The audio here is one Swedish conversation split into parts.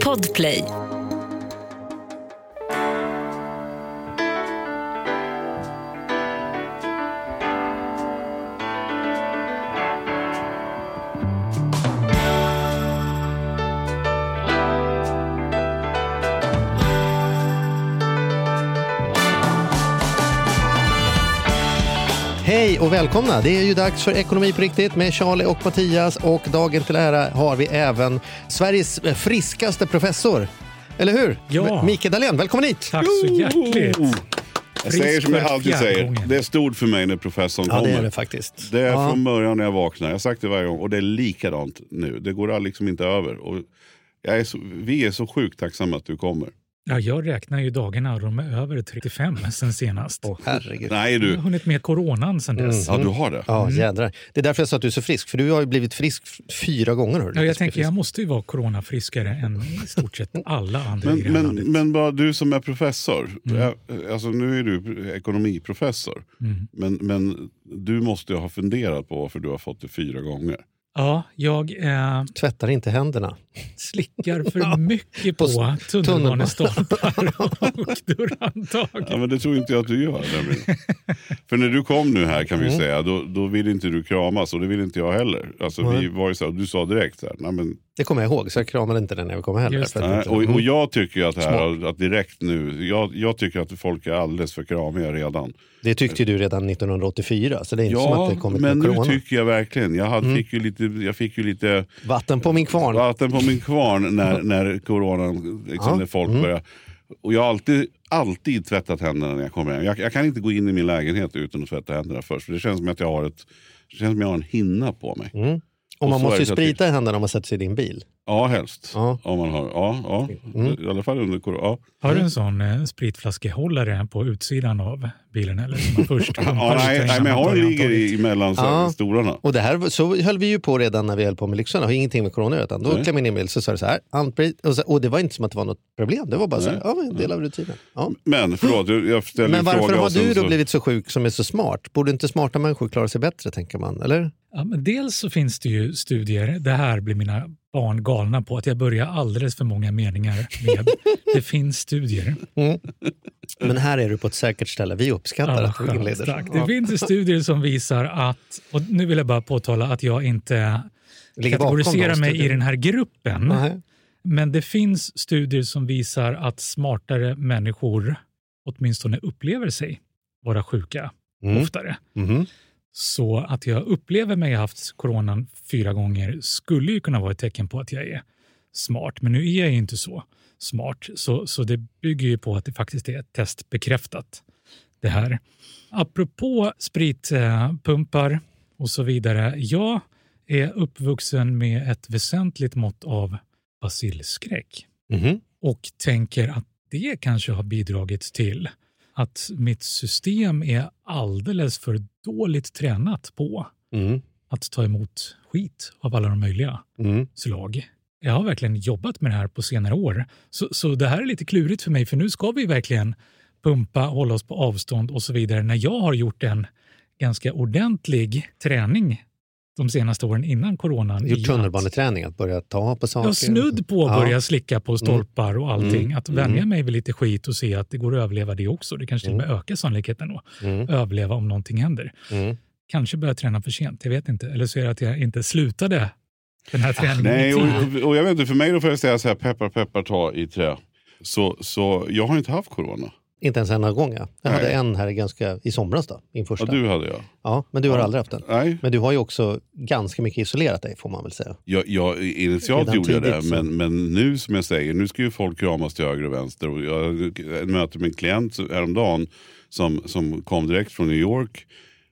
Podplay. Välkomna! Det är ju dags för Ekonomi på riktigt med Charlie och Mattias och dagen till ära har vi även Sveriges friskaste professor. Eller hur? Ja. Mikael Dahlén, välkommen hit! Tack så hjärtligt. Jag säger som jag alltid säger, gången. det är stort för mig när professorn Ja, det kommer. är det faktiskt. Det är Ja. från början när jag vaknar. Jag har sagt det varje gång och det är likadant nu. Det går liksom inte över. Och jag är så, vi är så sjukt tacksamma att du kommer. Ja, jag räknar ju dagarna och de är över 35 sen senast. Åh, herregud. Nej Jag du, har hunnit med coronan sen dess. ja du har det. Ja, jädrar. Det är därför jag sa att du är så frisk, för du har ju blivit frisk fyra gånger. hörru. Ja, jag tänker jag måste ju vara coronafriskare än i stort sett alla andra Men, i men, landet. men bara du som är professor, jag, alltså nu är du ekonomiprofessor, Mm. men, men du måste ju ha funderat på varför du har fått det fyra gånger. Ja, jag eh, Tvättar inte händerna. slickar för mycket på, På tunnelbanestolpar och dörrhandtag. Ja, men det tror inte jag att du gör. nämligen. För när du kom nu här kan vi Mm. säga, då, då vill inte du kramas och det vill inte jag heller. Alltså, vi var ju så, här- du sa direkt så här, nej, men, Det kommer jag ihåg, så jag kramade inte den när jag kom nej. inte- Och, och Mm. jag tycker ju att, här, att direkt nu, jag, jag tycker att folk är alldeles för kramiga redan. Det tyckte du redan 1984, så det är inte som att Ja, det kommit men nu tycker jag verkligen, jag, hade, fick, ju lite, jag fick ju lite Vatten på min kvarn. vatten på min kvarn när, när coronan, liksom, Ja. när folk Mm. började. Och jag har alltid, alltid tvättat händerna när jag kommer hem. Jag, jag kan inte gå in i min lägenhet utan att tvätta händerna först. För det känns som att jag har, ett, det känns som jag har en hinna på mig. Mm. Och man måste ju sprita i händerna om man sätter sig i din bil. Ja, helst. Ja. Om man har, ja, ja. Mm. I alla fall under corona. Ja. Har du en sån eh, spritflaskehållare på utsidan av bilen? Eller som man först Ja, nej, nej, men jag har en ligger i, mellan Ja. stolarna. Och det här så höll vi ju på redan när vi höll på med Lyxarna. Det har ingenting med corona utan Då klev man in i bil så sa det så här, handsprit. Och, så, och det var inte som att det var något problem. Det var bara så här, ja, en del av rutinen. Ja. Men förlåt, jag jag ställer Men en varför har du då så- blivit så sjuk som är så smart? Borde inte smarta människor klara sig bättre, tänker man? Eller? Ja, men dels så finns det ju studier, det här blir mina barn galna på, att jag börjar alldeles för många meningar med det finns studier. Men här är du på ett säkert ställe. Vi uppskattar Ja, att du inleder. tack. Det finns studier som visar att, och nu vill jag bara påtala att jag inte Ligger kategoriserar mig i den här gruppen. Nej. Men det finns studier som visar att smartare människor åtminstone upplever sig vara sjuka Mm. oftare. Mhm. Så att jag upplever mig ha haft coronan fyra gånger skulle ju kunna vara ett tecken på att jag är smart. Men nu är jag ju inte så smart. Så, så det bygger ju på att det faktiskt är testbekräftat. Det här. Apropå spritpumpar och så vidare. Jag är uppvuxen med ett väsentligt mått av basilskräck Mhm. och tänker att det kanske har bidragit till att mitt system är alldeles för dåligt tränat på Mm. att ta emot skit av alla de möjliga Mm. slag. Jag har verkligen jobbat med det här på senare år. Så, så det här är lite klurigt för mig, för nu ska vi verkligen pumpa, hålla oss på avstånd och så vidare. När jag har gjort en ganska ordentlig träning de senaste åren innan coronan. i Gjort att- tunnelbaneträning, att börja ta på saker. jag snudd på att Ja. börja slicka på stolpar och allting. Mm. Att vänja Mm. mig vid lite skit och se att det går att överleva det också. Det kanske till och med ökar sannolikheten att Mm. överleva om någonting händer. Mm. Kanske börja träna för sent, jag vet inte. Eller så är det att jag inte slutade den här träningen Nej, och, och jag vet inte, för mig då får jag säga så här, peppar peppar ta i trä. Så, så jag har inte haft corona. Inte ens en gång. Ja. Jag Nej. hade en här ganska, i somras, då, min första. Ja, du hade jag. Ja, men du har Ja. aldrig haft den. Nej, Men du har ju också ganska mycket isolerat dig, får man väl säga. jag, jag, initialt Redan gjorde jag det, så- men, men nu som jag säger, nu ska ju folk kramas till höger och vänster. Och jag möter min klient häromdagen som, som kom direkt från New York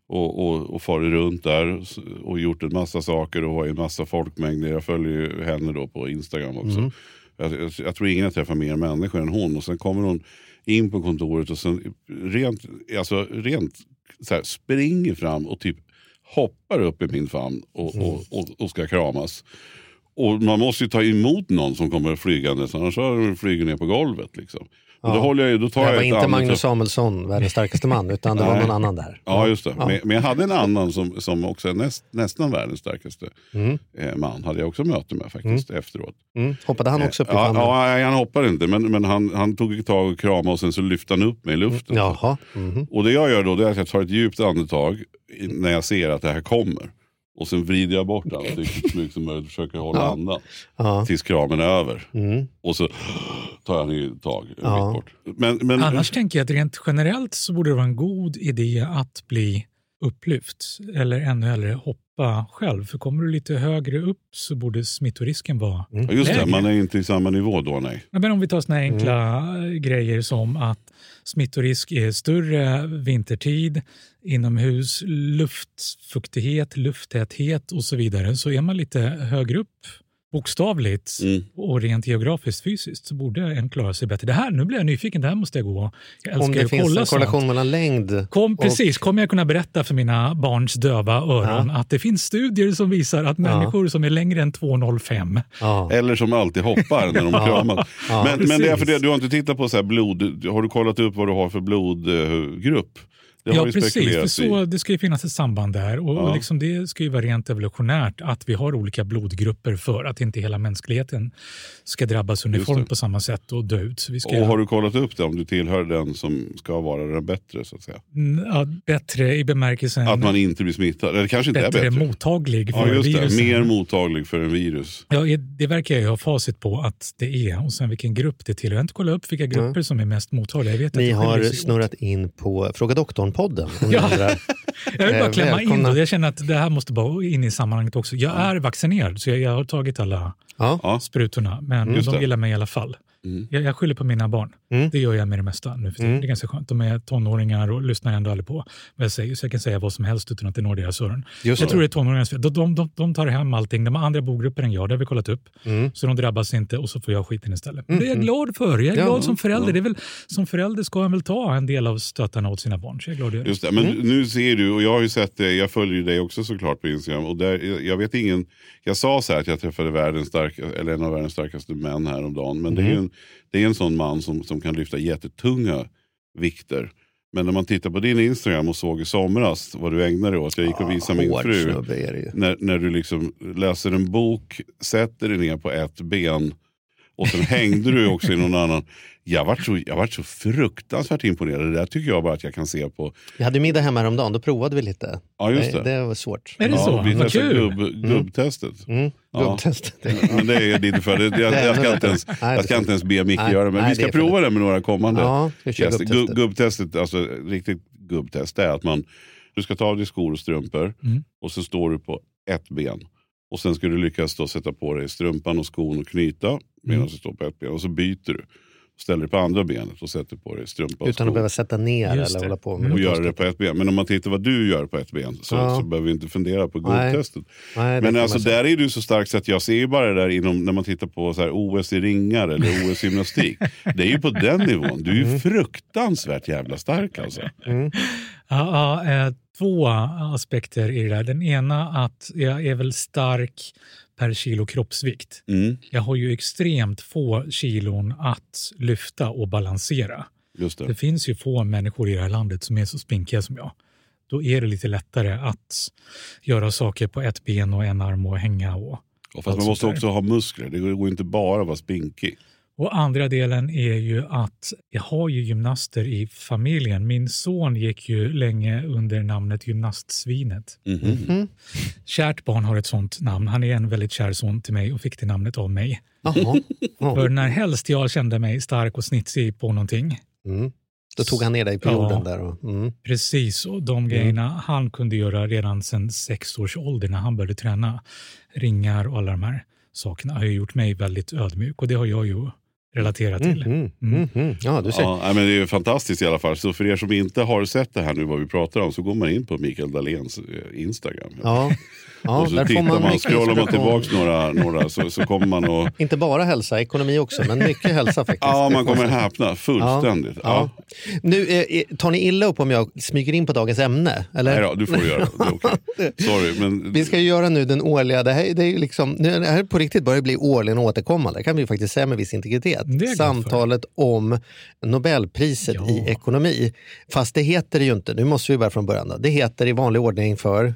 och, och, och farit runt där och gjort en massa saker och var i en massa folkmängder. Jag följer ju henne då på Instagram också. Jag, jag, jag tror ingen har träffat mer människor än hon. Och sen kommer hon in på kontoret och sen rent, alltså rent så här, springer fram och typ hoppar upp i min famn och, och, och, och ska kramas. Och man måste ju ta emot någon som kommer flygande, annars flyger ner på golvet. Liksom. Och Ja. då, håller jag, då tar Det jag var inte Magnus Samuelsson, världens starkaste man, utan det var någon annan där. Ja, just det. Ja. Men, men jag hade en annan som, som också är näst, nästan världens starkaste Mm. eh, man. Hade jag också möte med faktiskt efteråt. Mm. Hoppade han också upp i ja, famnen? ja, nej, han hoppade inte, men, men han, han tog ett tag och kramade och sen så lyfte han upp mig i luften. Jaha. Mhm. Och det jag gör då det är att jag tar ett djupt andetag när jag ser att det här kommer. Och sen vrider jag bort ansiktet så mycket som möjligt och försöker hålla Ja. andan. Ja. Tills kramen är över. Mm. Och så tar jag en tag en Ja. bort. Men, men, Annars tänker jag att rent generellt så borde det vara en god idé att bli upplyft eller ännu hellre hoppa själv. För kommer du lite högre upp så borde smittorisken vara Mm. ja, just det, lägre. man är inte i samma nivå då nej. Men om vi tar såna enkla eh, grejer som att smittorisk är större vintertid, inomhus, luftfuktighet, lufttäthet och så vidare. Så är man lite högre upp, bokstavligt Mm. och rent geografiskt fysiskt, så borde en klara sig bättre. Det här, nu blir jag nyfiken, det här måste jag gå. Jag Om det finns kolla en sånt. korrelation mellan längd Kom, och- precis, kommer jag kunna berätta för mina barns döva öron att det finns studier som visar att människor som är längre än 2,05 Ja. Eller som alltid hoppar när de kramas. Ja, men, men det är för det, du har inte tittat på så här blod, har du kollat upp vad du har för blodgrupp? Det Ja, precis. För så, det ska ju finnas ett samband där. Och, Ja. och liksom det ska ju vara rent evolutionärt att vi har olika blodgrupper för att inte hela mänskligheten ska drabbas uniformt på samma sätt och dö ut. Så vi ska Och har du kollat upp det om du tillhör den som ska vara den bättre så att säga? Mm, ja, bättre i bemärkelsen Att man inte blir smittad, eller kanske inte bättre, är bättre. mottaglig för Ja virusen. mer mottaglig för en virus. Ja, det verkar jag ju ha facit på att det är. Och sen vilken grupp det tillhör. Jag har inte kollat upp vilka grupper som är mest mottagliga. Jag vet Ni har snurrat in på Fråga doktorn-podden. ni Ja. Jag vill bara Eh, klämma in välkomna. det. Jag känner att det här måste bara in i sammanhanget också. Jag är vaccinerad så jag, jag har tagit alla Ja. Ja. sprutorna. Men Just de det. gillar mig i alla fall. Mm. Jag, jag skyller på mina barn. Mm. Det gör jag med det mesta nu för. Mm. Det är ganska skönt. De är tonåringar och lyssnar ändå aldrig på vad jag säger. Så jag kan säga vad som helst utan att det når deras öron. Jag tror det är tonåringarnas fel. De, de, de, de tar hem allting. De har andra bogrupper än jag, det har vi kollat upp. Mm. Så de drabbas inte och så får jag skiten istället. Mm, Det är jag mm. glad för. Jag är Ja, glad som förälder. ja. Det är väl, som förälder ska han väl ta en del av stötarna åt sina barn. Så jag är glad att. Just det, men nu ser du, och jag har ju sett det, jag följer ju dig också såklart på Instagram. Och där, jag- vet ingen, jag sa så här att jag träffade världens starka, eller en av världens starkaste män häromdagen. Men det är ju en, det är en sån man som, som kan lyfta jättetunga vikter. Men när man tittar på din Instagram och såg i somras vad du ägnade dig åt. Jag gick och visade min fru. När, när du liksom läser en bok, sätter dig ner på ett ben och sen hängde du också i någon annan. Jag vart så, jag vart så fruktansvärt imponerad. Det där tycker jag bara att jag kan se på. Vi hade middag hemma häromdagen, då provade vi lite. Ja just det. Det, det var svårt. Är det så? vi Vad testade kul! gubb, gubbtestet. Mm. Ja. Gubbtest. Men det är lite för det. Jag, jag, ska inte ens, jag ska inte ens be Micke göra det. Men nej, vi ska det prova det med några kommande Ja, gäster. gubbtestet. Gubb- Gubbtestet, alltså riktigt gubbtest, det är att man, du ska ta av dig skor och strumpor Mm. och så står du på ett ben. Och sen ska du lyckas då sätta på dig strumpan och skon och knyta medan Mm. du står på ett ben. Och så byter du. Ställer dig på andra benet och sätter på dig strumpa och Utan att behöva sätta ner Just eller det. hålla på med Mm. Och göra det på ett ben. Men om man tittar vad du gör på ett ben så, Ja. så behöver vi inte fundera på det Men alltså där är du så stark så att jag ser ju bara det där inom, när man tittar på så här OS i ringar eller OS i gymnastik. Det är ju på den nivån. Du är ju fruktansvärt jävla stark alltså. Mm. Ja, ja, eh, två aspekter i det där. Den ena att jag är väl stark per kilo kroppsvikt. Mm, Jag har ju extremt få kilon att lyfta och balansera. det. Det finns ju få människor i det här landet som är så spinkiga som jag. Då är det lite lättare att göra saker på ett ben och en arm och hänga. Och, Och fast man måste också ha muskler. Det går inte bara att vara spinkig. Och andra delen är ju att jag har ju gymnaster i familjen. Min son gick ju länge under namnet gymnastsvinet. Mm. Kärt barn har ett sånt namn. Han är en väldigt kär son till mig och fick det namnet av mig. Jaha. För Ja. när helst jag kände mig stark och snitsig på någonting, Mm. Då tog han ner dig på Ja. jorden där. Och, mm. precis, och de grejerna han kunde göra redan sedan sex års ålder när han började träna ringar och alla de här sakerna har ju gjort mig väldigt ödmjuk och det har jag ju relatera till. Mm, mm, mm. Ja, du ser. Ja, men det är fantastiskt i alla fall. Så för er som inte har sett det här nu vad vi pratar om så går man in på Mikael Dahléns eh, Instagram. Ja. Ja, och så där tittar man, scrollar man tillbaks några, några så, så kommer man och Inte bara hälsa, ekonomi också, men mycket hälsa faktiskt. Ja, man kommer häpna fullständigt. Ja. Ja. Nu, eh, tar ni illa upp om jag smyger in på dagens ämne? Eller? Nej då, du får göra det. Okej. Sorry, men Vi ska ju göra nu den årliga, det här, det är liksom, nu, det här på riktigt börjar bli årligen återkommande, det kan vi ju faktiskt säga med viss integritet. För. Samtalet om Nobelpriset Ja. i ekonomi. Fast det heter det ju inte, nu måste vi börja från början. Då. Det heter i vanlig ordning för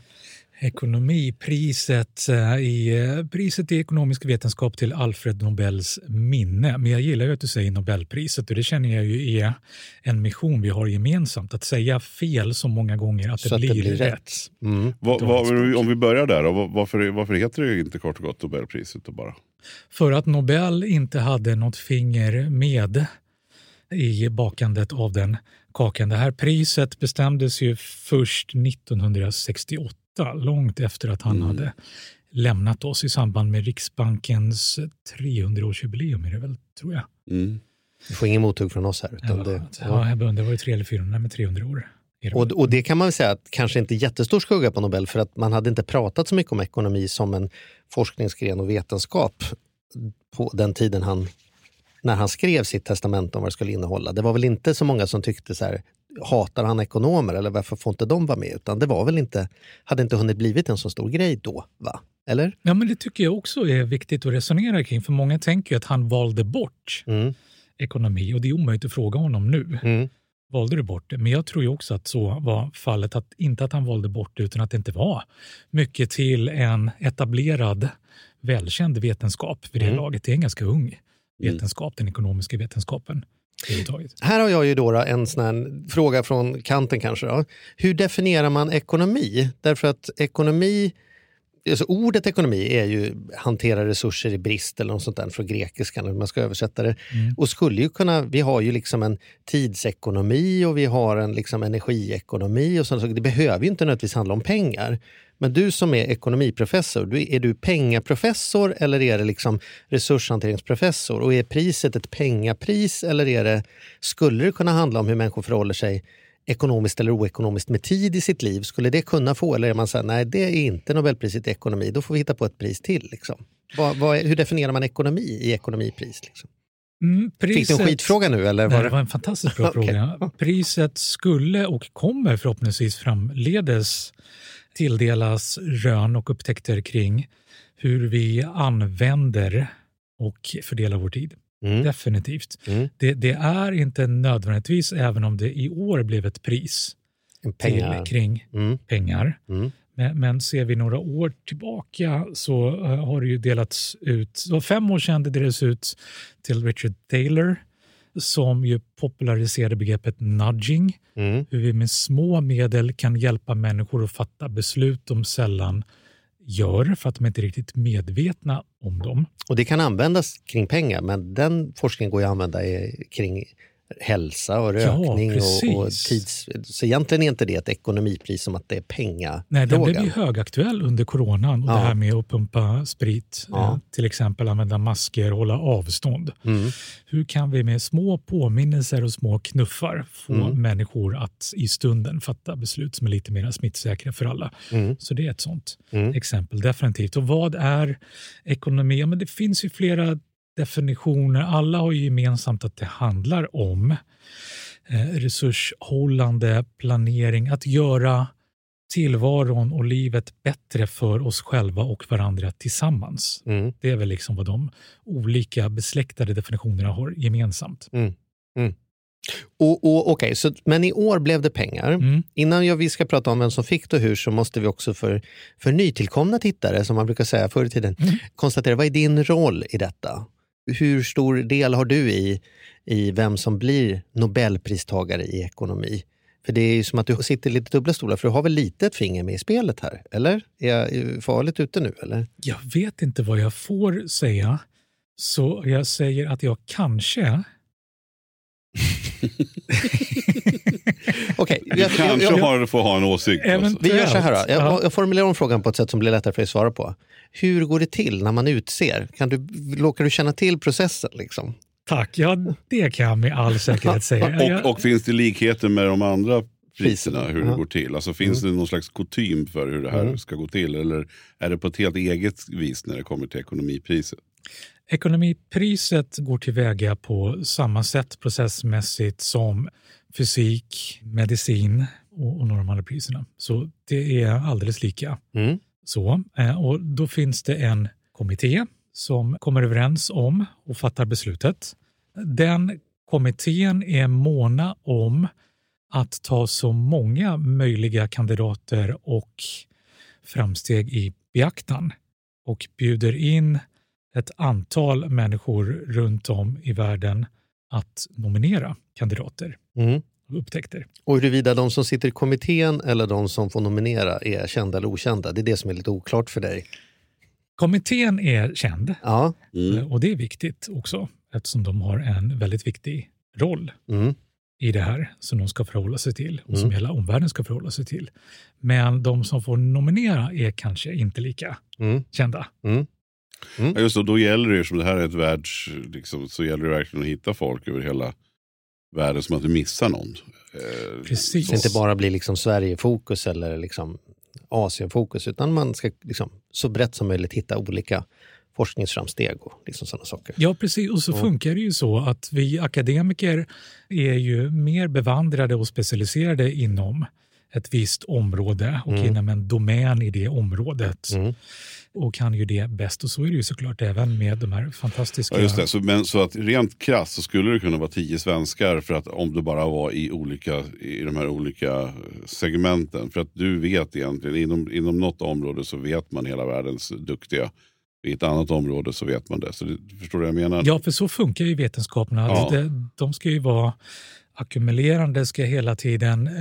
Ekonomipriset eh, i, eh, priset i ekonomisk vetenskap till Alfred Nobels minne. Men jag gillar ju att du säger Nobelpriset och det känner jag ju är en mission vi har gemensamt. Att säga fel så många gånger att, det, att det blir blir rätt. rätt. Mm. vad, vad, om vi börjar där, då, varför, varför heter det inte kort och gott Nobelpriset? Då bara? För att Nobel inte hade något finger med i bakandet av den kakan. Det här priset bestämdes ju först 1968, långt efter att han Mm. hade lämnat oss i samband med Riksbankens 300-årsjubileum, är det väl, tror jag. Mm. Du får ingen mothugg från oss här. Utan Ja, det, ja, jag undrar, var det 300 eller 400? Nej, men 300 år. Och, och det kan man väl säga att kanske inte jättestor skugga på Nobel för att man hade inte pratat så mycket om ekonomi som en forskningsgren och vetenskap på den tiden han, när han skrev sitt testament om vad det skulle innehålla. Det var väl inte så många som tyckte så här, hatar han ekonomer eller varför får inte de vara med? Utan det var väl inte, hade inte hunnit blivit en så stor grej då, va? Eller? Ja, men det tycker jag också är viktigt att resonera kring, för många tänker ju att han valde bort Mm, ekonomi och det är omöjligt att fråga honom nu. mm, valde du bort det. Men jag tror ju också att så var fallet. Att, inte att han valde bort det, utan att det inte var mycket till en etablerad, välkänd vetenskap vid det Mm. laget. Det är en ganska ung vetenskap, den ekonomiska vetenskapen. Här har jag ju då en sån här fråga från kanten kanske. Då. Hur definierar man ekonomi? Därför att ekonomi, alltså ordet ekonomi är ju hantera resurser i brist eller något sånt där från grekiskan, om man ska översätta det. Mm. Och skulle ju kunna, vi har ju liksom en tidsekonomi och vi har en liksom energiekonomi och sånt. Så det behöver ju inte nödvändigtvis handla om pengar. Men du som är ekonomiprofessor, du, är du pengaprofessor eller är det liksom resurshanteringsprofessor? Och är priset ett pengapris eller är det, skulle det kunna handla om hur människor förhåller sig ekonomiskt eller oekonomiskt med tid i sitt liv? Skulle det kunna få, eller är man säger nej det är inte Nobelpriset i ekonomi, då får vi hitta på ett pris till. Liksom. Vad, vad, hur definierar man ekonomi i ekonomipris? Liksom? Mm, Fick du en priset- skitfråga nu? Eller Nej, var det det... var en fantastiskt bra fråga. Priset skulle och kommer förhoppningsvis framledes tilldelas rön och upptäckter kring hur vi använder och fördelar vår tid. Mm. Definitivt. Mm. Det, det är inte nödvändigtvis, även om det i år blev ett pris En till, pengar. kring Mm. pengar. Mm. Men, men ser vi några år tillbaka så eh, har det ju delats ut, så fem år sedan det delades ut till Richard Taylor som ju populariserade begreppet nudging, Mm. hur vi med små medel kan hjälpa människor att fatta beslut de sällan gör för att de inte är riktigt medvetna om dem. Och det kan användas kring pengar, men den forskningen går ju att använda kring hälsa och rökning och, och precis. tids... Så egentligen är inte det ett ekonomipris som att det är pengafrågan. Nej, den blev ju högaktuell under coronan och Ja. det här med att pumpa sprit, Ja. eh, till exempel använda masker och hålla avstånd. Mm. Hur kan vi med små påminnelser och små knuffar få Mm. människor att i stunden fatta beslut som är lite mer smittsäkra för alla? Mm. Så det är ett sånt Mm. exempel, definitivt. Och vad är ekonomi? Ja, men det finns ju flera definitioner. Alla har ju gemensamt att det handlar om eh, resurshållande, planering, att göra tillvaron och livet bättre för oss själva och varandra tillsammans. Mm. Det är väl liksom vad de olika besläktade definitionerna har gemensamt. Och, och, okej, så, men i år blev det pengar. Mm. Innan jag, vi ska prata om vem som fick det och hur så måste vi också för, för nytillkomna tittare, som man brukar säga förr i tiden, Mm. konstatera vad är din roll i detta? Hur stor del har du i, i vem som blir Nobelpristagare i ekonomi? För det är ju som att du sitter i lite dubbla stolar, för du har väl lite ett finger med i spelet här? Eller? Är jag farligt ute nu? Eller? Jag vet inte vad jag får säga, så jag säger att jag kanske... Okej, Du jag- kanske jag- jag- har, får ha en åsikt. Vi gör så här då. Ja. Jag, jag formulerar om frågan på ett sätt som blir lättare för dig att svara på. Hur går det till när man utser? Kan du, råkar du känna till processen? Liksom? Tack, ja det kan jag med all säkerhet säga. Och, och finns det likheter med de andra priserna, hur det Ja. går till? Alltså finns det någon slags kutym för hur det här Mm. ska gå till? Eller är det på ett helt eget vis när det kommer till ekonomipriset? Ekonomipriset går tillväga på samma sätt processmässigt som fysik, medicin och, och några av de andra priserna. Så det är alldeles lika. Mm. Så, eh, och då finns det en kommitté som kommer överens om och fattar beslutet. Den kommittén är måna om att ta så många möjliga kandidater och framsteg i beaktan och bjuder in ett antal människor runt om i världen att nominera kandidater Mm. och upptäckter. Och huruvida de som sitter i kommittén eller de som får nominera är kända eller okända, det är det som är lite oklart för dig. Kommittén är känd Ja. Mm. eh, och det är viktigt också eftersom de har en väldigt viktig roll Mm. i det här som de ska förhålla sig till och som Mm. hela omvärlden ska förhålla sig till. Men de som får nominera är kanske inte lika Mm. kända. Mm. Ja, just och då gäller det, som det här är ett världs, liksom, så gäller det verkligen att hitta folk över hela världen som inte missar någon. Eh, Precis. Så det inte bara blir liksom Sverige-fokus eller liksom Asien-fokus utan man ska liksom så brett som möjligt hitta olika forskningsframsteg och liksom sådana saker. Ja, precis. Och så Ja. funkar det ju så att vi akademiker är ju mer bevandrade och specialiserade inom ett visst område och Mm. inom en domän i det området Mm. och kan ju det bäst. Och så är det ju såklart även med de här fantastiska... Ja, just det. Så, men, så att rent krasst så skulle det kunna vara tio svenskar för att om du bara var i, olika, i de här olika segmenten. För att du vet egentligen, inom, inom något område så vet man hela världens duktiga. I ett annat område så vet man det. Så det, förstår du vad jag menar? Ja, för så funkar ju vetenskaperna. Ja. Det, de ska ju vara ackumulerande, ska hela tiden eh,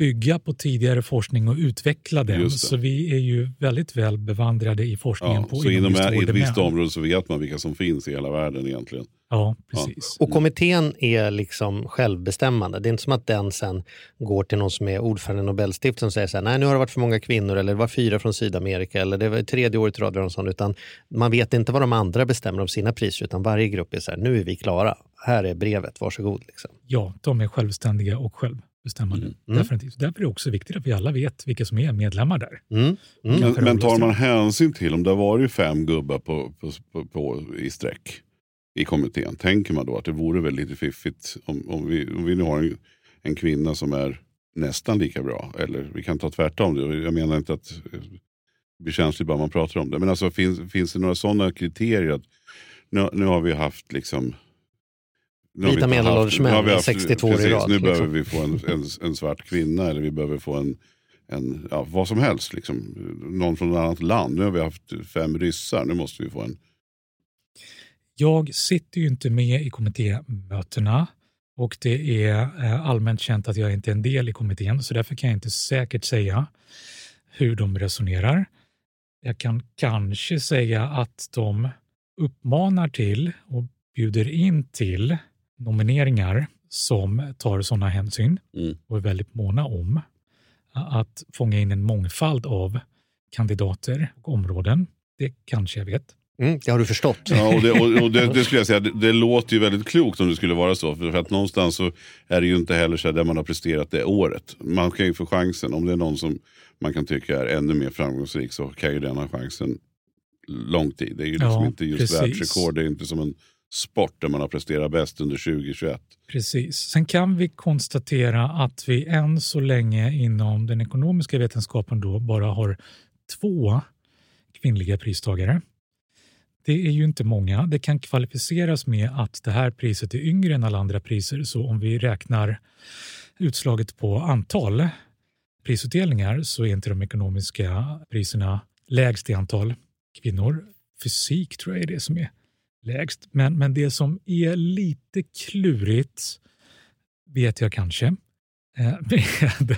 bygga på tidigare forskning och utveckla den. Så vi är ju väldigt väl bevandrade i forskningen Ja, på så inom ett visst område så vet man vilka som finns i hela världen egentligen. Ja, precis. Och kommittén är liksom självbestämmande. Det är inte som att den sen går till någon som är ordförande i Nobelstiftelsen och säger så här, nej nu har det varit för många kvinnor eller det var fyra från Sydamerika eller det var tredje året i rad och sånt, utan man vet inte vad de andra bestämmer om sina priser utan varje grupp är så här, nu är vi klara, här är brevet, varsågod. Liksom. Ja, de är självständiga och självbestämmande. Mm. Definitivt. Därför är det också viktigt att vi alla vet vilka som är medlemmar där. Mm. Mm. Men, tar man hänsyn till om det har varit fem gubbar på, på, på, på, i sträck i kommittén. Tänker man då att det vore väl lite fiffigt om, om, vi, om vi nu har en, en kvinna som är nästan lika bra. Eller vi kan ta tvärtom. det. Jag menar inte att eh, det blir känsligt bara man pratar om det. Men alltså, finns, finns det några sådana kriterier? att Nu, nu har vi haft liksom nu har vi Vita medelålders män vi i haft- 62 år i precis, rad, Nu liksom. behöver vi få en, en, en svart kvinna eller vi behöver få en, en ja, vad som helst. Liksom. Någon från ett annat land. Nu har vi haft fem ryssar, nu måste vi få en. Jag sitter ju inte med i kommittémötena och det är eh, allmänt känt att jag inte är en del i kommittén så därför kan jag inte säkert säga hur de resonerar. Jag kan kanske säga att de uppmanar till och bjuder in till nomineringar som tar sådana hänsyn Mm. och är väldigt måna om att fånga in en mångfald av kandidater och områden. Det kanske jag vet. Mm. Det har du förstått. Ja, och det, och, och det, det skulle jag säga, det, det låter ju väldigt klokt om det skulle vara så. För, för att någonstans så är det ju inte heller så här där man har presterat det året. Man kan ju få chansen, om det är någon som man kan tycka är ännu mer framgångsrik så kan ju den ha chansen lång tid. Det är ju liksom Ja, inte just precis. världsrekord, det är inte som en sport där man har presterat bäst under 2021. Precis. Sen kan vi konstatera att vi än så länge inom den ekonomiska vetenskapen då bara har två kvinnliga pristagare. Det är ju inte många. Det kan kvalificeras med att det här priset är yngre än alla andra priser. Så om vi räknar utslaget på antal prisutdelningar så är inte de ekonomiska priserna lägst i antal kvinnor. Fysik tror jag är det som är lägst. Men, men det som är lite klurigt vet jag kanske eh, med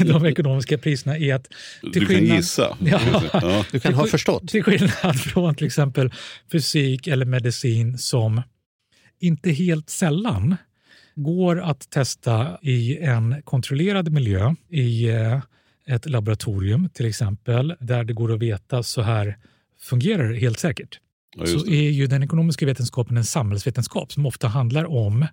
de ekonomiska priserna är att Du Till kan skillnad- gissa. Ja. Ja. Du kan ha förstått. till skillnad från till exempel fysik eller medicin som inte helt sällan går att testa i en kontrollerad miljö i eh, ett laboratorium till exempel där det går att veta så här fungerar det helt säkert. Ja, så är ju den ekonomiska vetenskapen en samhällsvetenskap som ofta handlar om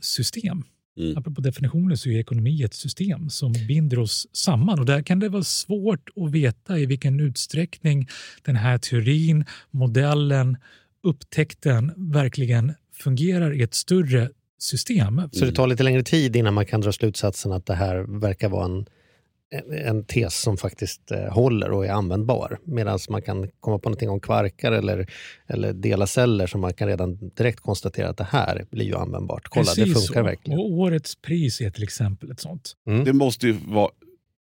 system. Mm. Apropå definitioner så är ekonomi ett system som binder oss samman och där kan det vara svårt att veta i vilken utsträckning den här teorin, modellen, upptäckten verkligen fungerar i ett större system. Så det tar lite längre tid innan man kan dra slutsatsen att det här verkar vara en, en, tes som faktiskt eh, håller och är användbar. Medan man kan komma på någonting om kvarkar eller, eller dela celler som man kan redan direkt konstatera att det här blir ju användbart. Kolla, det Precis funkar så. verkligen. Och årets pris är till exempel ett sånt. Det måste ju vara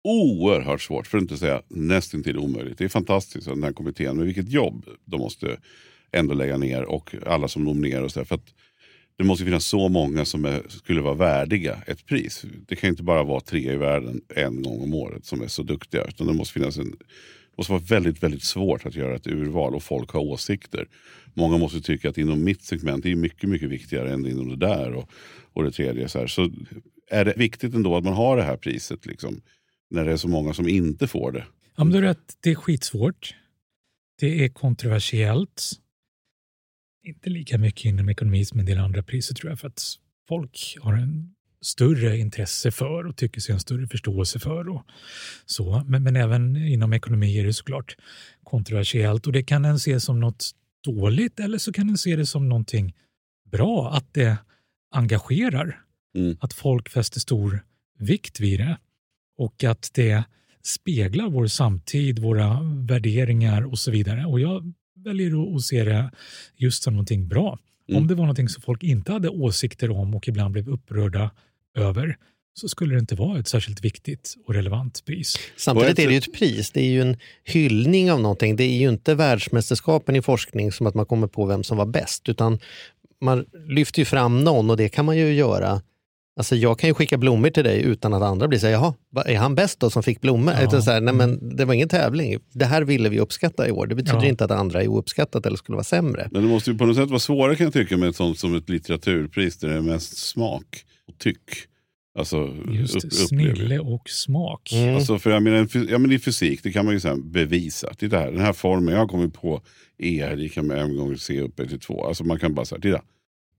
oerhört svårt, för att inte säga nästintill omöjligt. Det är fantastiskt, den här kommittén, men vilket jobb de måste ändå lägga ner och alla som nominerar och så där, För att det måste finnas så många som är, skulle vara värdiga ett pris. Det kan inte bara vara tre i världen en gång om året som är så duktiga. Utan det måste finnas en det måste vara väldigt, väldigt svårt att göra ett urval och folk har åsikter. Många måste tycka att inom mitt segment det är mycket, mycket viktigare än inom det där och, och det tredje. Så, här. så är det viktigt ändå att man har det här priset liksom, när det är så många som inte får det. Ja, men du har rätt, det är skitsvårt. Det är kontroversiellt. Inte lika mycket inom ekonomi som en del andra priser tror jag, för att folk har en större intresse för och tycker sig ha en större förståelse för. Och så. Men, men även inom ekonomi är det såklart kontroversiellt och det kan en se som något dåligt eller så kan en se det som någonting bra, att det engagerar, Mm. att folk fäster stor vikt vid det och att det speglar vår samtid, våra värderingar och så vidare. Och jag väljer att- se det just som någonting bra. Mm. Om det var någonting som folk inte hade åsikter om och ibland blev upprörda över så skulle det inte vara ett särskilt viktigt och relevant pris. Samtidigt är det ju ett pris. Det är ju en hyllning av någonting. Det är ju inte världsmästerskapen i forskning som att man kommer på vem som var bäst. Utan man lyfter ju fram någon och det kan man ju göra. Alltså jag kan ju skicka blommor till dig utan att andra blir så här, jaha, är han bäst då som fick blommor? Ja. Utan så här, nej men det var ingen tävling. Det här ville vi uppskatta i år. Det betyder Ja. inte att andra är ouppskattat eller skulle vara sämre. Men det måste ju på något sätt vara svårare kan jag tycka med ett sånt som ett litteraturpris där det är mest smak och tyck. Alltså, Just upp- det, snille och smak. Mm. Alltså för jag menar, ja, men I fysik det kan man ju sen bevisa. Titta här, den här formen jag har kommit på E är lika med m gånger c uppe till 2. Alltså man kan bara säga, titta.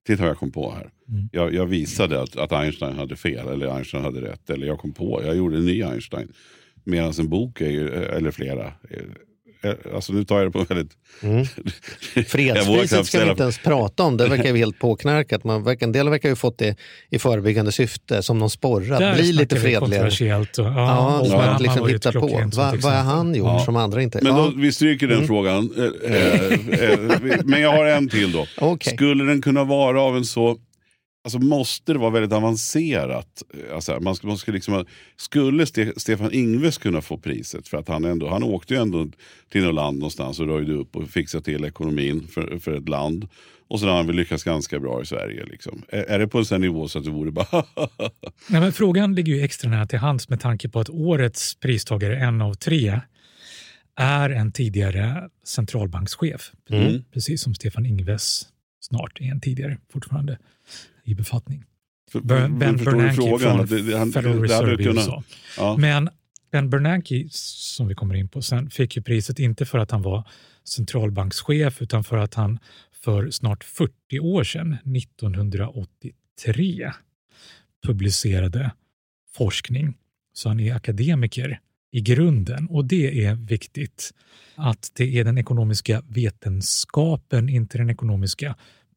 Titta vad jag kom på här. Mm. Jag, jag visade att, att Einstein hade fel eller Einstein hade rätt. Eller jag kom på, jag gjorde en ny Einstein. Medan en bok, är ju, eller flera. Är- Alltså nu tar jag det på väldigt... Mm. Fredspriset ska vi inte ens prata om. Det verkar ju helt påknarkat. Man verkar, en del verkar ju fått det i förebyggande syfte som någon sporre. Där Att bli lite fredligare. Och, ja, Ja, och att liksom hitta på. Va, vad har han gjort Ja. som andra inte... Men ja, då, vi stryker den Mm. frågan. Eh, eh, eh, vi- men jag har en till då. Okej. Skulle den kunna vara av en så... Alltså måste det vara väldigt avancerat? Alltså, man ska, man ska liksom, skulle Ste, Stefan Ingves kunna få priset? För att han, ändå, han åkte ju ändå till något land någonstans och röjde upp och fixade till ekonomin för, för ett land. Och sen har han väl lyckats ganska bra i Sverige. Liksom. Är, är det på en sån nivå så att det vore bara... Nej, men frågan ligger ju extra nära till hands med tanke på att årets pristagare, en av tre, är en tidigare centralbankschef. Mm. Precis som Stefan Ingves snart är en tidigare fortfarande i befattning. För, Ben, Bernanke frågan? från det- han- Federal Reserve i USA. Ja. Men Ben Bernanke, som vi kommer in på sen, fick ju priset inte för att han var centralbankschef utan för att han för snart 40 år sedan, 1983, publicerade forskning. Så han är akademiker i grunden och det är viktigt att det är den ekonomiska vetenskapen, inte den ekonomiska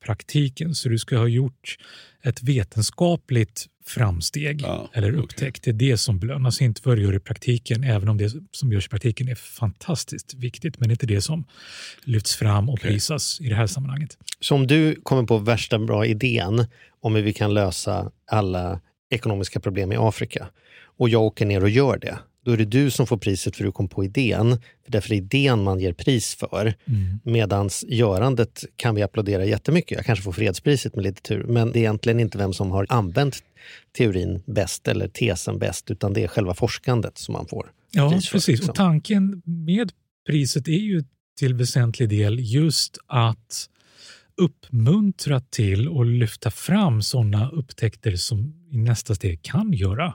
praktiken. Så du ska ha gjort ett vetenskapligt framsteg Ja, eller upptäckt. Det är det som belönas, inte vad du gör i praktiken, även om det som görs i praktiken är fantastiskt viktigt, men det är inte det som lyfts fram och Okej. prisas i det här sammanhanget. Så om du kommer på värsta bra idén om hur vi kan lösa alla ekonomiska problem i Afrika och jag åker ner och gör det, då är det du som får priset för du kom på idén. För därför är det idén man ger pris för. Mm. Medans görandet kan vi applådera jättemycket. Jag kanske får fredspriset med lite tur. Men det är egentligen inte vem som har använt teorin bäst eller tesen bäst, utan det är själva forskandet som man får. Ja, pris för, precis. liksom. Och tanken med priset är ju till väsentlig del just att uppmuntra till och lyfta fram sådana upptäckter som i nästa steg kan göra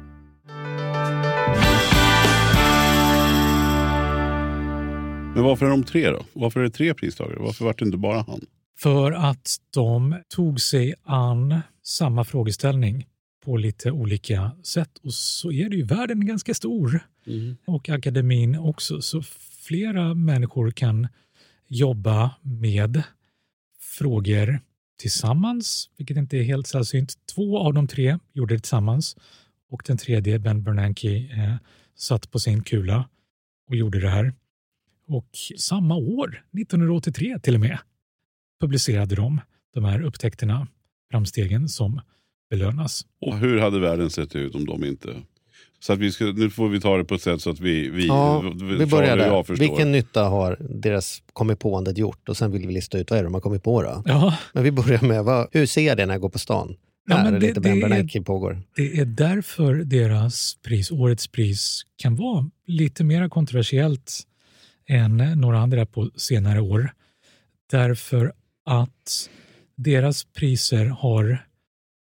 Men varför är de tre då? Varför är det tre pristagare? Varför var det inte bara han? För att de tog sig an samma frågeställning på lite olika sätt. Och så är det ju, världen är ganska stor. Och akademin också. Så flera människor kan jobba med frågor tillsammans, vilket inte är helt sällsynt. Två av de tre gjorde det tillsammans. Och den tredje, Ben Bernanke, eh, satt på sin kula och gjorde det här. Och samma år, 1983 till och med, publicerade de de här upptäckterna, framstegen som belönas. Och hur hade världen sett ut om de inte... Så att vi ska, nu får vi ta det på ett sätt så att vi, vi, Ja, vi börjar och jag där. förstår. Vilken nytta har deras kommit på gjort? Och sen vill vi lista ut vad är det de har kommit på. Då? Ja, Men vi börjar med, vad, hur ser jag det när jag går på stan? Ja, Här men är det- lite det är- pågår. det är därför deras pris, årets pris, kan vara lite mer kontroversiellt än några andra på senare år. Därför att deras priser har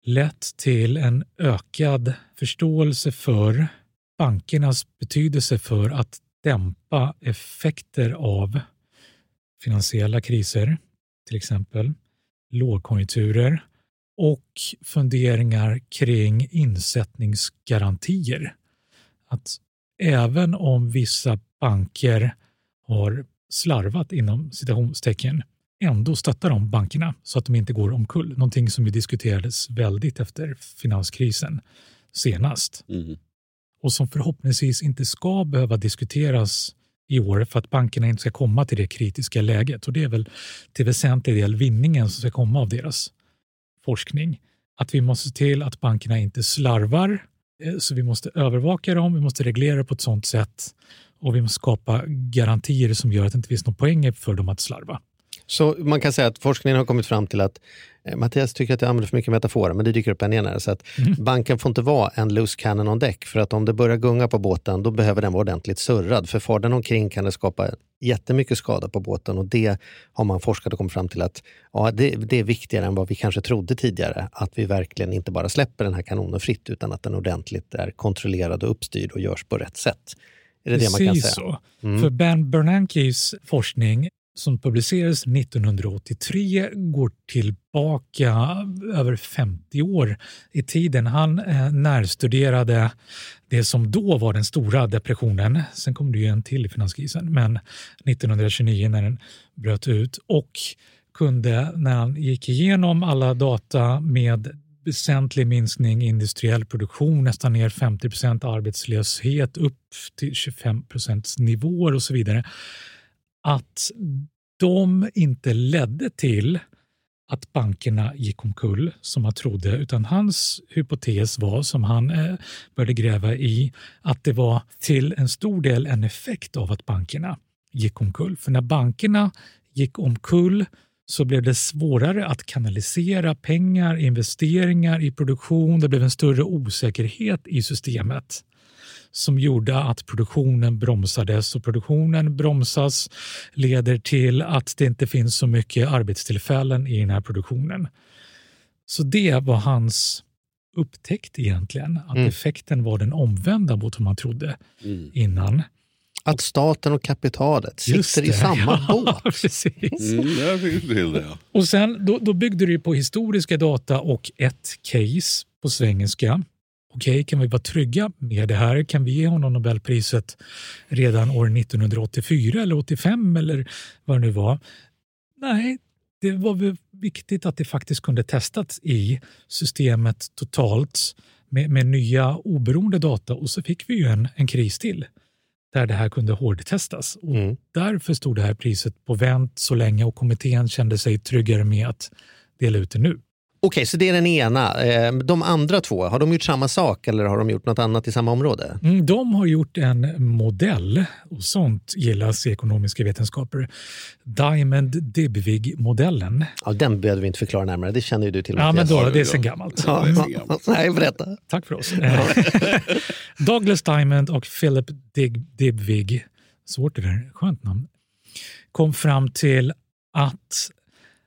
lett till en ökad förståelse för bankernas betydelse för att dämpa effekter av finansiella kriser, till exempel lågkonjunkturer och funderingar kring insättningsgarantier. Att även om vissa banker har slarvat inom citationstecken ändå stöttar de bankerna så att de inte går omkull. Någonting som ju diskuterades väldigt efter finanskrisen senast Mm. och som förhoppningsvis inte ska behöva diskuteras i år för att bankerna inte ska komma till det kritiska läget. Och det är väl till väsentlig del vinningen som ska komma av deras forskning. Att vi måste se till att bankerna inte slarvar, eh, så vi måste övervaka dem, vi måste reglera på ett sådant sätt och vi måste skapa garantier som gör att det inte finns någon poäng för dem att slarva. Så man kan säga att forskningen har kommit fram till att eh, Mattias tycker att jag använder för mycket metaforer, men det dyker upp en igen här. Så att banken får inte vara en loose cannon on deck, för att om det börjar gunga på båten, då behöver den vara ordentligt surrad. För far den omkring kan det skapa jättemycket skada på båten och det har man forskat och kommit fram till att ja, det, det är viktigare än vad vi kanske trodde tidigare. Att vi verkligen inte bara släpper den här kanonen fritt, utan att den ordentligt är kontrollerad och uppstyrd och görs på rätt sätt. Är det det man kan Precis säga? så. För Ben Bernankes forskning som publicerades 1983 går tillbaka över 50 år i tiden. Han eh, närstuderade det som då var den stora depressionen. Sen kom det ju en till i finanskrisen, men 1929 när den bröt ut och kunde när han gick igenom alla data med väsentlig minskning i industriell produktion, nästan ner 50 procent arbetslöshet, upp till 25 nivåer och så vidare. Att de inte ledde till att bankerna gick omkull som man trodde, utan hans hypotes var, som han eh, började gräva i, att det var till en stor del en effekt av att bankerna gick omkull. För när bankerna gick omkull så blev det svårare att kanalisera pengar, investeringar i produktion. Det blev en större osäkerhet i systemet som gjorde att produktionen bromsades och produktionen bromsas leder till att det inte finns så mycket arbetstillfällen i den här produktionen. Så det var hans upptäckt egentligen, att Mm. effekten var den omvända mot vad man trodde innan. Att staten och kapitalet sitter i samma ja, båt. Precis. Mm, där fick du till det. ja. Och sen, då, då byggde ju på historiska data och ett case på svengelska. Okej, kan vi vara trygga med det här? Kan vi ge honom Nobelpriset redan år 1984 eller 85 eller vad det nu var? Nej, det var väl viktigt att det faktiskt kunde testas i systemet totalt med, med nya oberoende data och så fick vi ju en, en kris till där det här kunde hårdtestas. Och Mm. Därför stod det här priset på vänt så länge och kommittén kände sig tryggare med att dela ut det nu. Okej, så det är den ena. Eh, De andra två, har de gjort samma sak eller har de gjort något annat i samma område? Mm, de har gjort en modell och sånt gillas i ekonomiska vetenskaper. Diamond-Dybvig-modellen. Ja, den behöver vi inte förklara närmare, det känner ju du till. Ja, men då, det är sen gammalt. Ja, ja. Nej, berätta. Tack för oss. Douglas Diamond och Philip Dig- Dibvig, svårt det där, skönt namn, kom fram till att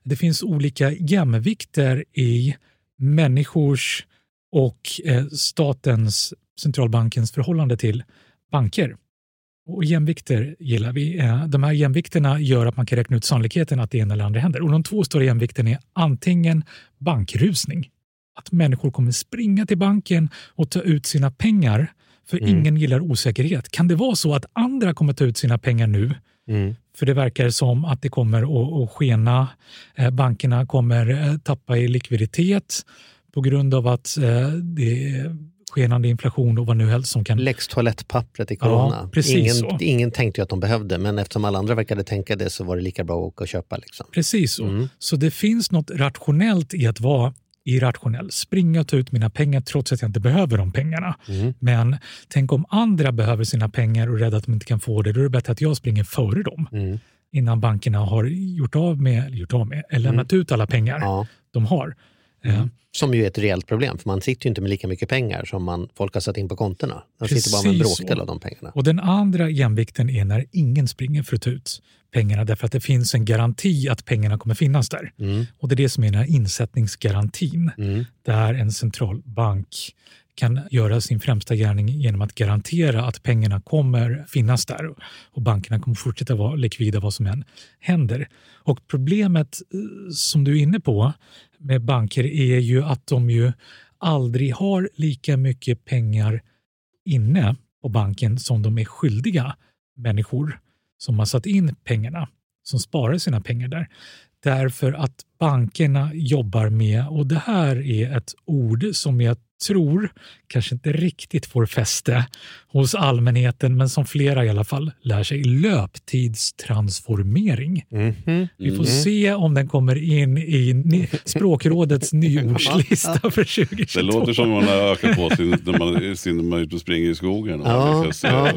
det finns olika jämvikter i människors och eh, statens, centralbankens förhållande till banker. Och jämvikter gillar vi. Eh, de här jämvikterna gör att man kan räkna ut sannolikheten att det ena eller andra händer. Och de två stora jämvikterna är antingen bankrusning, att människor kommer springa till banken och ta ut sina pengar för ingen gillar osäkerhet. Kan det vara så att andra kommer ta ut sina pengar nu Mm. för det verkar som att det kommer att, skena. Eh, Bankerna kommer eh, tappa i likviditet på grund av att eh, det är skenande inflation och vad nu helst som kan... Lex toalettpappret i corona. Ja, precis ingen, så. ingen tänkte ju att de behövde, men eftersom alla andra verkade tänka det så var det lika bra att åka och köpa. Liksom. Precis så. Mm. Så det finns något rationellt i att vara irrationell. Springa och ta ut mina pengar trots att jag inte behöver de pengarna. Mm. Men tänk om andra behöver sina pengar och är rädda att de inte kan få det. Då är det bättre att jag springer före dem Mm. innan bankerna har gjort av med, gjort av med, eller lämnat ut alla pengar Mm. Ja. de har. Eh, Som ju är ett reellt problem, för man sitter ju inte med lika mycket pengar som man, folk har satt in på kontona. Man sitter bara med en Precis bråkdel så. av de pengarna. Och den andra jämvikten är när ingen springer för att ta ut pengarna därför att det finns en garanti att pengarna kommer finnas där. Mm. Och det är det som är den här insättningsgarantin Mm. där en centralbank kan göra sin främsta gärning genom att garantera att pengarna kommer finnas där och bankerna kommer fortsätta vara likvida vad som än händer. Och problemet eh, som du är inne på med banker är ju att de ju aldrig har lika mycket pengar inne på banken som de är skyldiga människor som har satt in pengarna, som sparar sina pengar där. Därför att bankerna jobbar med, och det här är ett ord som jag tror kanske inte riktigt får fäste hos allmänheten, men som flera i alla fall lär sig, löptidstransformering. Mhm. Vi får se om den kommer in i språkrådets nyordslista för 2022. Det låter som man har ökat på sin, när, man, sin, när man är ute och springer i skogen och Ja, lyckas eh,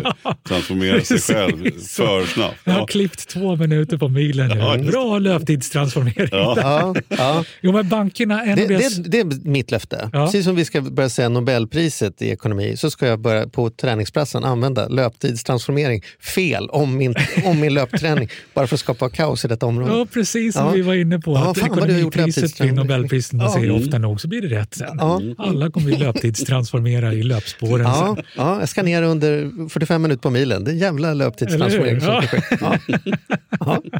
transformera sig själv för snabbt. Jag har Ja. klippt två minuter på milen nu. Ja. Bra löptidstransformering. Ja, ja. Jo, men bankerna... En Det, det, det är mitt löfte. Ja. Precis som vi ska börja säga Nobelpriset i ekonomi så ska jag börja på träningsplatsen använda löptidstransformering fel om min, om min löpträning. Bara för att skapa kaos i detta område. Ja, precis som Ja. vi var inne på. Ja, att fan ekonomipriset blir. Nobelpriset. Man Ja. säger ofta nog så blir det rätt sen. Ja. Alla kommer ju löptidstransformera i löpspåren Ja, sen. ja, jag ska ner under 45 minuter på milen. Det är en jävla löptidstransformering som. Ja. Ja.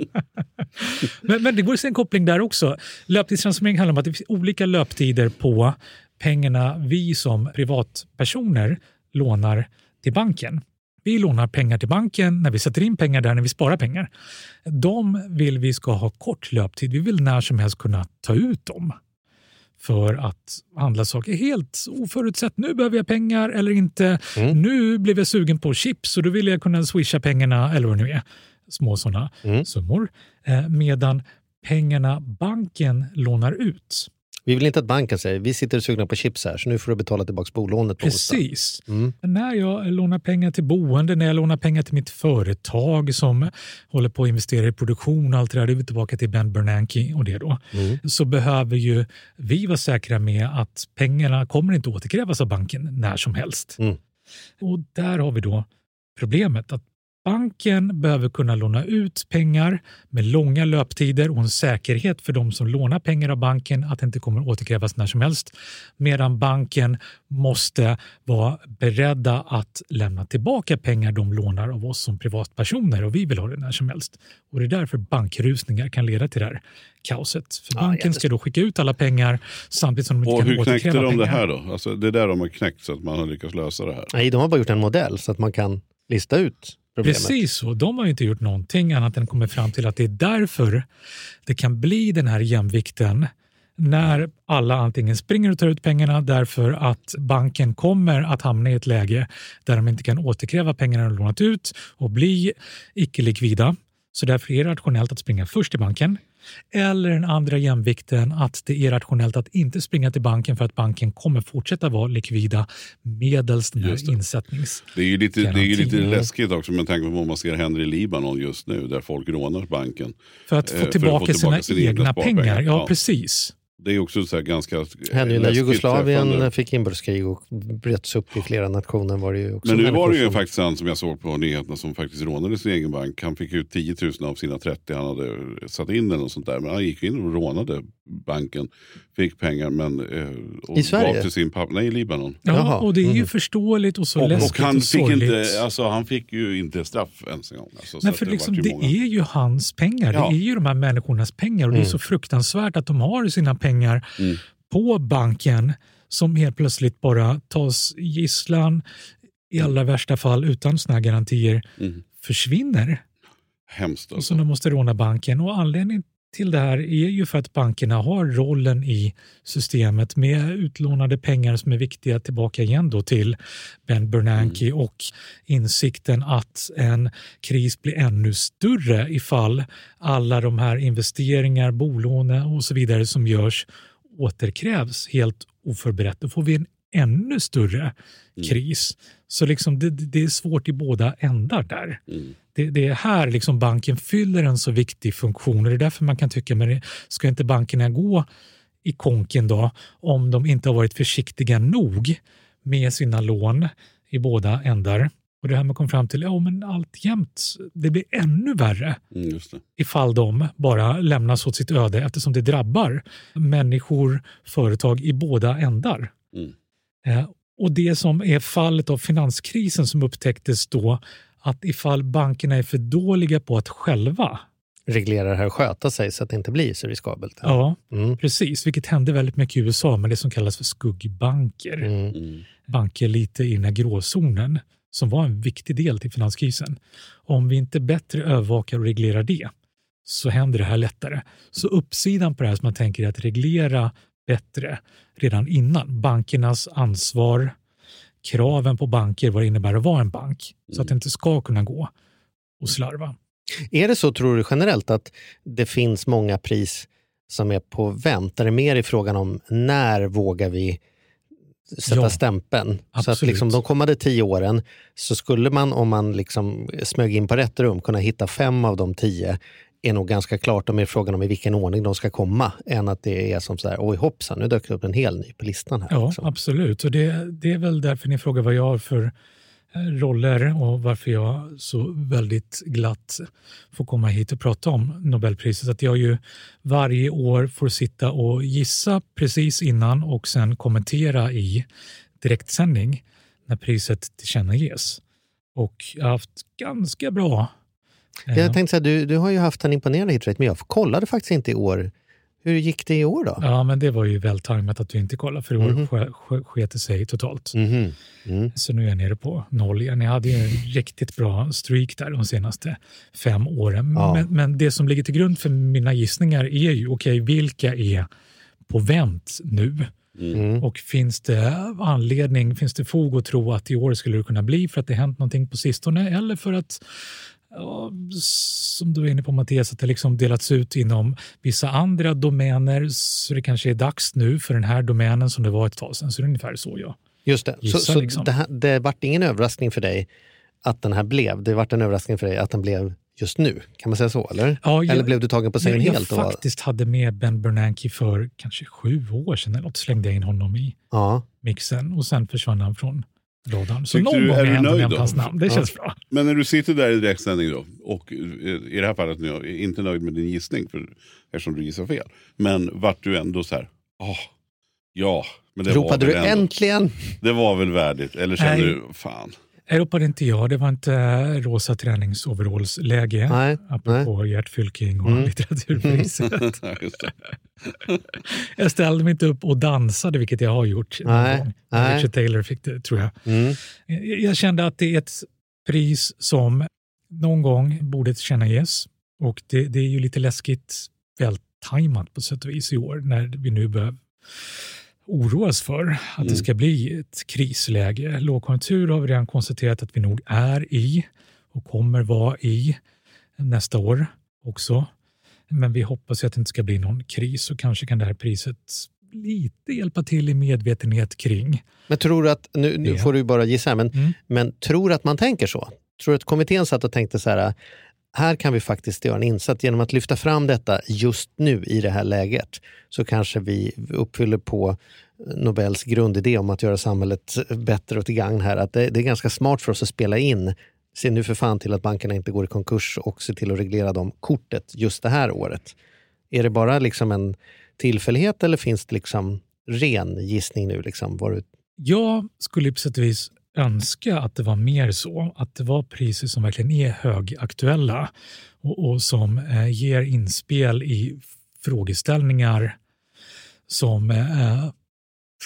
Men, men det går en koppling där också. Löptidstransformering handlar om att det finns olika löptider på pengarna vi som privatpersoner lånar till banken. Vi lånar pengar till banken när vi sätter in pengar där, när vi sparar pengar. De vill vi ska ha kort löptid. Vi vill när som helst kunna ta ut dem för att handla saker helt oförutsett. Nu behöver jag pengar eller inte. Nu blev jag sugen på chips och då vill jag kunna swisha pengarna eller vad det nu är. Små sådana Mm. summor. Eh, medan pengarna banken lånar ut Vi vill inte att banken säger vi sitter sugna på chips här så nu får du betala tillbaka bolånet. Precis. Mm. När jag lånar pengar till boende, när jag lånar pengar till mitt företag som håller på att investera i produktion och allt det där, det är vi tillbaka till Ben Bernanke och det då, Mm. så behöver ju vi vara säkra med att pengarna kommer inte återkrävas av banken när som helst. Mm. Och där har vi då problemet att Banken behöver kunna låna ut pengar med långa löptider och en säkerhet för de som lånar pengar av banken att det inte kommer återkrävas när som helst. Medan banken måste vara beredda att lämna tillbaka pengar de lånar av oss som privatpersoner och vi vill ha det när som helst. Och Det är därför bankrusningar kan leda till det här kaoset. För banken ska då skicka ut alla pengar samtidigt som de inte Och kan hur knäckte återkräva de det pengar. här då? Alltså, det är där de har knäckt så att man har lyckats lösa det här. Nej, de har bara gjort en modell så att man kan lista ut problemet. Precis så. De har ju inte gjort någonting annat än kommit fram till att det är därför det kan bli den här jämvikten när alla antingen springer och tar ut pengarna därför att banken kommer att hamna i ett läge där de inte kan återkräva pengarna de lånat ut och bli icke-likvida. Så därför är det rationellt att springa först till banken. Eller den andra jämvikten att det är rationellt att inte springa till banken för att banken kommer fortsätta vara likvida medels den här insättnings... Det är ju lite, det är lite Garantin. läskigt också med tanke på vad man ser händer i Libanon just nu där folk rånar banken. För att Eh, få att tillbaka, få tillbaka sina, sina egna egna pengar. Ja, Ja. precis. Det är också så ganska Det hände ju när Jugoslavien fick inbördeskrig och bröts upp i flera nationer. Var det ju också Men nu var det ju som- faktiskt han som jag såg på nyheterna som faktiskt rånade sin egen bank. Han fick ut 10 000 av sina 30 han hade satt in eller något sånt där. Men han gick in och rånade banken. Fick pengar men... Eh, och I Sverige? gav till sin pappa. Nej, i Libanon. Ja, Jaha. och det är ju Mhm. förståeligt och så Och, läskigt och han, och fick sorgligt. inte, alltså, han fick ju inte straff ens en gång. Alltså, så Nej, för det liksom, det många. är ju hans pengar. Ja. Det är ju de här människornas pengar och det är Mm. så fruktansvärt att de har sina pengar Mm. på banken som helt plötsligt bara tas gisslan, i allra värsta fall utan här garantier, Mm. försvinner. Hemskt Och alltså. så de måste råna banken. Och anledningen till det här är ju för att bankerna har rollen i systemet med utlånade pengar som är viktiga tillbaka igen då till Ben Bernanke och insikten att en kris blir ännu större ifall alla de här investeringar, bolån och så vidare som görs återkrävs helt oförberett. Då får vi en ännu större kris. Så liksom det, det är svårt i båda ändar där. Mm. Det, det är här liksom banken fyller en så viktig funktion och det är därför man kan tycka, men ska inte bankerna gå i konken då om de inte har varit försiktiga nog med sina lån i båda ändar? Och det här man kom fram till, ja men alltjämt, det blir ännu värre Mm, ifall de bara lämnas åt sitt öde eftersom det drabbar människor, företag i båda ändar. Mm. Eh, och det som är fallet av finanskrisen som upptäcktes då, att ifall bankerna är för dåliga på att själva, reglera det här och sköta sig så att det inte blir så riskabelt. ja Mm. precis, vilket hände väldigt mycket i USA med det som kallas för skuggbanker. Mm. Banker lite i den här gråzonen som var en viktig del till finanskrisen. Om vi inte bättre övervakar och reglerar det så händer det här lättare. Så uppsidan på det här som man tänker är att reglera bättre redan innan. Bankernas ansvar, kraven på banker, vad det innebär att vara en bank. Så att det inte ska kunna gå och slarva. Är det så, tror du generellt, att det finns många pris som är på vänt? Där det är mer i frågan om när vågar vi sätta Ja, stämpeln? Så att absolut. liksom de kommande tio åren så skulle man, om man liksom smög in på rätt rum, kunna hitta fem av de tio är nog ganska klart om det är frågan om i vilken ordning de ska komma, än att det är som så här, oj hoppsan, nu dök det upp en hel ny på listan här. Ja, liksom. absolut. Och det, det är väl därför ni frågar vad jag har för eh, roller och varför jag så väldigt glatt får komma hit och prata om Nobelpriset. Att jag ju varje år får sitta och gissa precis innan och sen kommentera i direktsändning när priset tillkännages. Och jag har haft ganska bra... eh, Jag tänkte så här, du, du har ju haft en imponerande hitrate, men jag kollade faktiskt inte i år. Hur gick det i år då? Ja, men det var ju vältajmat att du inte kollade för i år sk- sk- sket det sig totalt. Mhm. Mm. Så nu är jag nere på noll igen. Jag hade ju en riktigt bra streak där de senaste fem åren. Ja. Men, men det som ligger till grund för mina gissningar är ju, okej, vilka är på vänt nu? Mm. Och finns det anledning, finns det fog att tro att i år skulle det kunna bli för att det hänt någonting på sistone eller för att ja, som du var inne på Mattias, att det liksom delats ut inom vissa andra domäner. Så det kanske är dags nu för den här domänen som det var ett tag sedan. Så det är ungefär så ja. Just det. Gissa, så så liksom. det, här, det vart ingen överraskning för dig att den här blev. Det vart en överraskning för dig att den blev just nu. Kan man säga så? Eller, Ja, jag- eller blev du tagen på sängen jag helt? var- faktiskt hade med Ben Bernanke för kanske sju år sedan eller något, slängde jag in honom i Ja. mixen och sen försvann han från radarn. Så någon du- gång är du nöjd hans namn. Det Ja. känns bra. Men när du sitter där i direktsändning då och eh, i det här fallet nu jag är inte nöjd med din gissning för, eftersom du gissar fel. Men vart du ändå så här, åh, ja, men det Ropade var du väl ändå, äntligen? Det var väl värdigt, eller kände Nej. du, fan. Jag ropade inte jag. Det var inte eh, rosa träningsoverallsläge. Nej, Apropå Gert Fylking och Mm. litteraturpriset. Jag ställde mig inte upp och dansade, vilket jag har gjort Nej, nej. Richard Taylor fick det, tror jag. Mm. Jag kände att det är ett pris som någon gång borde tillkännages. Och det, det är ju lite läskigt väl tajmat på sätt och vis i år när vi nu börjar oroas för att Mm. det ska bli ett krisläge. Lågkonjunktur har vi redan konstaterat att vi nog är i och kommer vara i nästa år också. Men vi hoppas ju att det inte ska bli någon kris och kanske kan det här priset lite hjälpa till i medvetenhet kring. Men tror du att, nu, nu får du bara gissa, här, men, Mm. men tror att man tänker så? Tror du att kommittén satt och tänkte så här, här kan vi faktiskt göra en insats genom att lyfta fram detta just nu i det här läget så kanske vi uppfyller på Nobels grundidé om att göra samhället bättre och till gagn här. Att det, det är ganska smart för oss att spela in, se nu för fan till att bankerna inte går i konkurs och se till att reglera dem kortet just det här året. Är det bara liksom en tillfällighet eller finns det liksom ren gissning nu? Liksom, var du Jag skulle på sätt och vis önska att det var mer så, att det var priser som verkligen är högaktuella och, och som eh, ger inspel i frågeställningar som eh,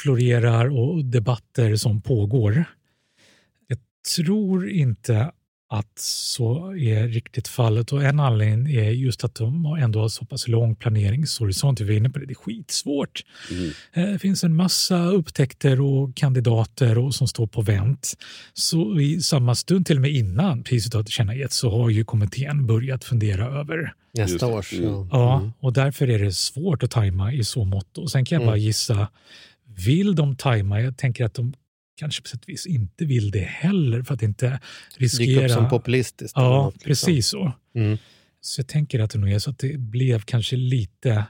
florerar och debatter som pågår. Jag tror inte att så är riktigt fallet och en anledning är just att de har ändå har så pass lång planeringshorisont. Vi var inne på det, det är skitsvårt. Mm. Eh, Det finns en massa upptäckter och kandidater och som står på vänt. Så i samma stund, till och med innan priset har tillkännagetts, så har ju kommittén börjat fundera över. Nästa års? Mm. Ja. Ja, och därför är det svårt att tajma i så mått. Och sen kan jag Mm. bara gissa, vill de tajma? Jag tänker att de kanske på sätt och vis inte vill det heller för att inte Dyka upp riskera... som populistiskt. Ja, något, liksom. precis så. Mm. Så jag tänker att det nog är så att det blev kanske lite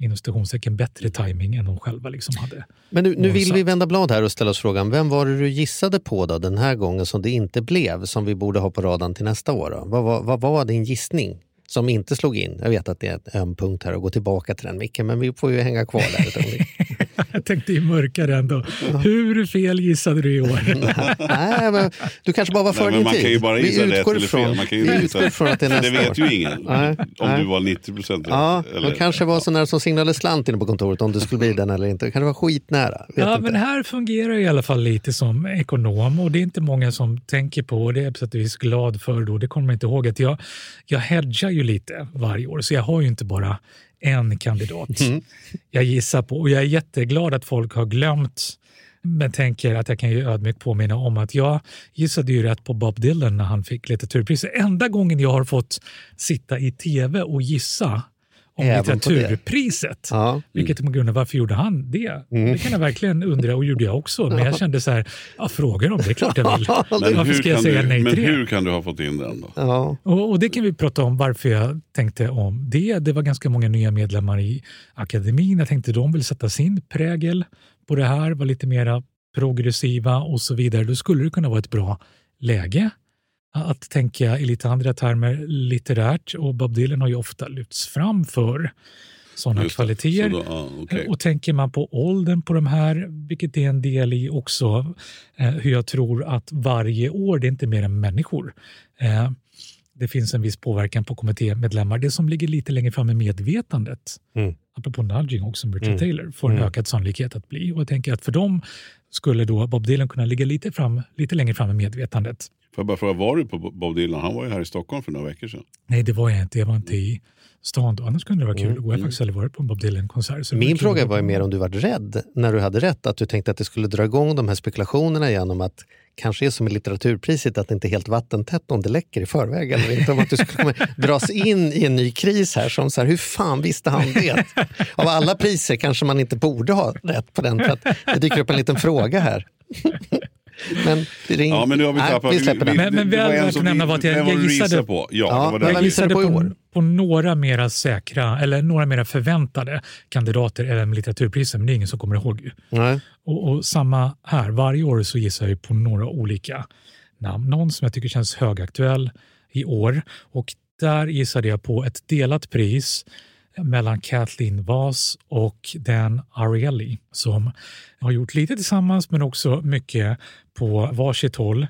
inom stationstecken bättre timing än de själva liksom hade. Men nu, nu vill vi vända blad här och ställa oss frågan, vem var det du gissade på då den här gången som det inte blev, som vi borde ha på radarn till nästa år? Då? Vad, var- vad var din gissning som inte slog in? Jag vet att det är en punkt här att gå tillbaka till den Micke, men vi får ju hänga kvar där. Jag tänkte i mörkare ändå. Hur fel gissade du i år? Nej, men du kanske bara var Nej, för men din man tid. kan ju bara Vi gissa rätt utgår eller fel. Man kan ju utgår ifrån att det är nästa det vet år. ju ingen. Nej, om nej. du var 90 procent. Ja, eller- då kanske var så nära som signalen slant inne på kontoret om du skulle bli den eller inte. Det kanske var skitnära. Vet Ja, inte. men här fungerar jag i alla fall lite som ekonom och det är inte många som tänker på och det är jag på sätt och vis glad för då. Det kommer man inte ihåg att jag, jag hedgar ju lite varje år så jag har ju inte bara en kandidat Mm. jag gissar på och jag är jätteglad att folk har glömt men tänker att jag kan ju ödmjukt påminna om att jag gissade ju rätt på Bob Dylan när han fick litteraturpriset. Enda gången jag har fått sitta i tv och gissa om Även litteraturpriset. Ja. Vilket är på grund av varför gjorde han det? Det kan jag verkligen undra och gjorde jag också. Men jag kände så här, ja, fråga dem, det är klart jag vill. Men, Varför hur ska jag kan, säga du, nej men till det? hur kan du ha fått in den då? Ja. Och, och det kan vi prata om varför jag tänkte om det. Det var ganska många nya medlemmar i akademin. Jag tänkte de vill sätta sin prägel på det här, vara lite mera progressiva och så vidare. Då skulle det kunna vara ett bra läge att tänka i lite andra termer litterärt. Och Bob Dylan har ju ofta lyfts fram för sådana Just kvaliteter. Så då, ja, okej. Och tänker man på åldern på de här, vilket är en del i också eh, hur jag tror att varje år, det är inte mer än människor, eh, det finns en viss påverkan på kommittémedlemmar. Det som ligger lite längre fram i medvetandet, Mm. apropå nudging också Richard Mm. Taylor, får en Mm. ökad sannolikhet att bli. Och jag tänker att för dem skulle då Bob Dylan kunna ligga lite, fram, lite längre fram i medvetandet. Får jag bara fråga, var du på Bob Dylan? Han var ju här i Stockholm för några veckor sedan. Nej, det var jag inte. Jag var inte i stan då. Annars kunde det vara kul. Och jag har faktiskt aldrig varit på en Bob Dylan-konsert. Min fråga var ju mer om du var rädd när du hade rätt, att du tänkte att det skulle dra igång de här spekulationerna igen om att kanske är som i litteraturpriset att det inte är helt vattentätt om det läcker i förväg eller inte. Om att du skulle komma, dras in i en ny kris här som så här, hur fan visste han det? Av alla priser kanske man inte borde ha rätt på den för att det dyker upp en liten fråga här. Men det ring... Ja, men nu har vi Nej, tappat. vi släpper den. Men- men väl värt att nämna var att jag- jag gissade- på. Ja, Ja, det var det. Jag gissade på på, på några mera säkra, eller några mera förväntade kandidater även med litteraturpriset, men det är ingen som kommer ihåg. ju. Nej. Och, och samma här, varje år så gissar jag på några olika namn. Någon som jag tycker känns högaktuell i år och där gissade jag på ett delat pris mellan Kathleen Voss och Dan Ariely som har gjort lite tillsammans men också mycket på varsitt håll